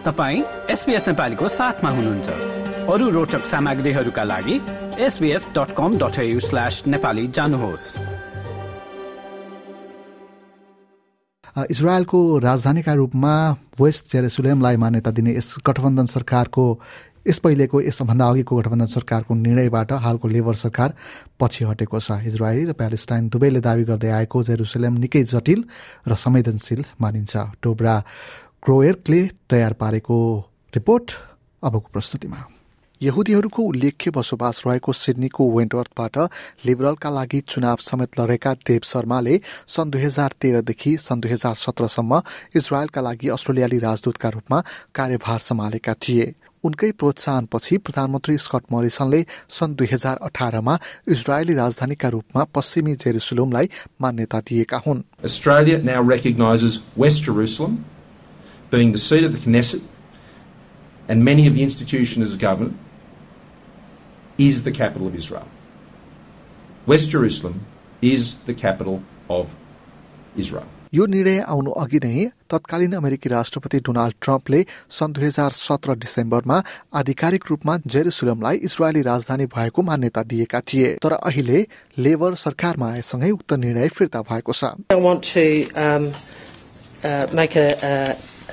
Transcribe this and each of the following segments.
तपाईँ एसपिएस नेपालीको हुनुहुन्छ। अरू रोचक सामग्रीहरूका लागि एसबिएस डट जानुहोस्। इजरायलको राजधानीका रूपमा वेस्ट जेरुसलेमलाई मान्यता दिने यस गठबन्धन सरकारको यस पहिलेको यसभन्दा अघिको गठबन्धन सरकारको निर्णयबाट हालको लेबर सरकार पछि हटेको छ। इजरायली र प्यालेस्टाइन दुवैले दावी गर्दै आएको जेरुसलेम निकै जटिल र संवेदनशील मानिन्छ। टोब्रा क्रोएर्कले तयार पारेको रिपोर्ट अबको प्रस्तुतिमा। यहुदीहरूको उल्लेख्य बसोबास रहेको सिडनीको वेन्टवर्थबाट लिबरलका लागि चुनाव समेत लडेका देव शर्माले सन् दुई हजार तेह्रदेखि सन् दुई हजार सत्रसम्म इजरायलका लागि अस्ट्रेलियाली राजदूतका रूपमा कार्यभार सम्हालेका थिए। उनकै प्रोत्साहनपछि प्रधानमन्त्री स्कट मरिसनले सन् दुई हजार अठारमा इजरायली राजधानीका रूपमा पश्चिमी जेरुसलमलाई मान्यता दिएका हुन्। Being the seat of the Knesset and many of the institutions of government is the capital of Israel. West Jerusalem is the capital of Israel. यो निर्णय आउनु अघि नै तत्कालीन अमेरिकी राष्ट्रपति डोनाल्ड ट्रम्पले सन् दुई हजार सत्र डिसेम्बरमा आधिकारिक रूपमा जेरुसलमलाई इजरायली राजधानी भएको मान्यता दिएका थिए तर अहिले लेबर सरकारमा आएसँगै उक्त निर्णय फिर्ता भएको छ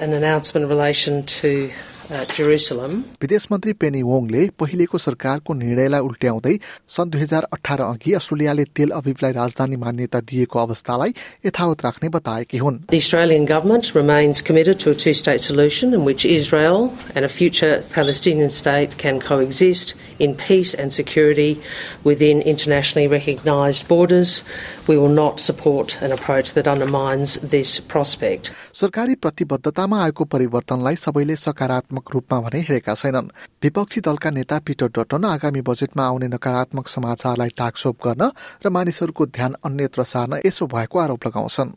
an announcement in relation to विदेश मन्त्री पेनी वोङले पहिलेको सरकारको निर्णयलाई उल्ट्याउँदै सन् दुई हजार अठार अघि अस्ट्रेलियाले तेल अभिवलाई राजधानी मान्यता दिएको अवस्थालाई यथावत राख्ने बताएकी हुन् The Australian government remains committed to a two state solution in which Israel and a future Palestinian state can coexist in peace and security within internationally recognised borders. We will not support an approach that undermines this prospect. सरकारी प्रतिबद्धतामा आएको परिवर्तनलाई सबैले सकारात्मक रूपमा भने हेरेका छैनन्। विपक्षी दलका नेता पिटर डटन आगामी बजेटमा आउने नकारात्मक समाचारलाई टाकसोप गर्न र मानिसहरूको ध्यान अन्यत्र सार्न यसो भएको आरोप लगाउँछन्।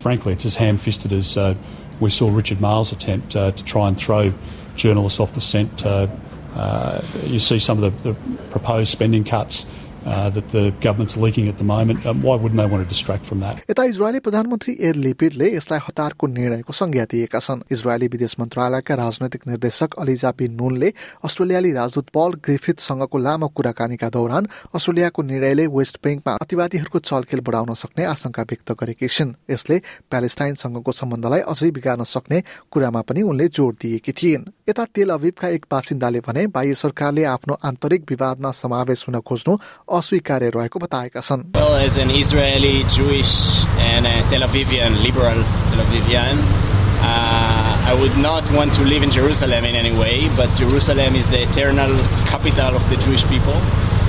यता इजरायली प्रधानमन्त्री एयर लिपिडले यसलाई हतारको निर्णयको संज्ञा दिएका छन्। इजरायली विदेश मन्त्रालयका राजनैतिक निर्देशक अलिजाबी नोनले अस्ट्रेलियाली राजदूत पल ग्रिफिथसँगको लामो कुराकानीका दौरान अस्ट्रेलियाको निर्णयले वेस्ट ब्याङ्कमा अतिवादीहरूको चलखेल बढाउन सक्ने आशंका व्यक्त गरेकी छिन्। यसले प्यालेस्टाइनसँगको सम्बन्धलाई अझै बिगार्न सक्ने कुरामा पनि उनले जोड़ दिएकी थिइन्। यता तेल अभिवका एक बासिन्दाले भने बाह्य सरकारले आफ्नो आन्तरिक विवादमा समावेश हुन खोज्नु अस्वीकार्य रहेको बताएका छन् uh, I would not want to live in Jerusalem in any way, but Jerusalem is the eternal capital of the Jewish people.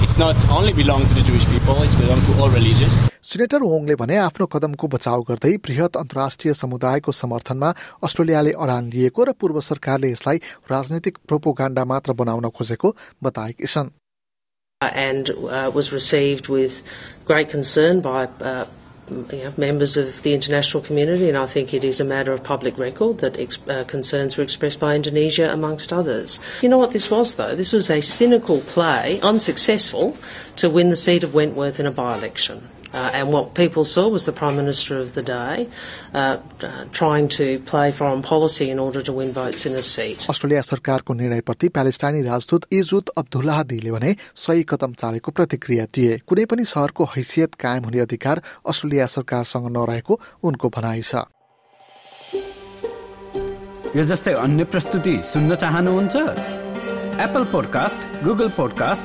It's not only belong to the Jewish people, it's belong to all religions. Senator ओङले भने आफ्नो कदमको बचाव गर्दै बृहत अन्तर्राष्ट्रिय समुदायको समर्थनमा अस्ट्रेलियाले अडान लिएको र पूर्व सरकारले यसलाई राजनैतिक प्रोपोगाण्डा मात्र बनाउन खोजेको बताएकी छन् and uh, was received with great concern by uh, you know, members of the international community, and I think it is a matter of public record that ex- uh, concerns were expressed by Indonesia, amongst others. You know what this was, though? This was a cynical play, unsuccessful, to win the seat of Wentworth in a by election. Uh, and what people saw was the Prime Minister of the day uh, uh, trying to play foreign policy in order to win votes in a seat. Australia सरकारको निर्णयप्रति प्यालेस्टाइनी राजदूत इजुत अब्दुल्लाह दिले भने सही कदम चालेको प्रतिक्रिया दिए। कुनै पनि सहरको हैसियत कायम हुने अधिकार अस्ट्रेलिया सरकारसँग नरहेको उनको भनाइ छ। यो जस्तै अन्य प्रस्तुति सुन्न चाहनुहुन्छ? Apple podcast Google podcast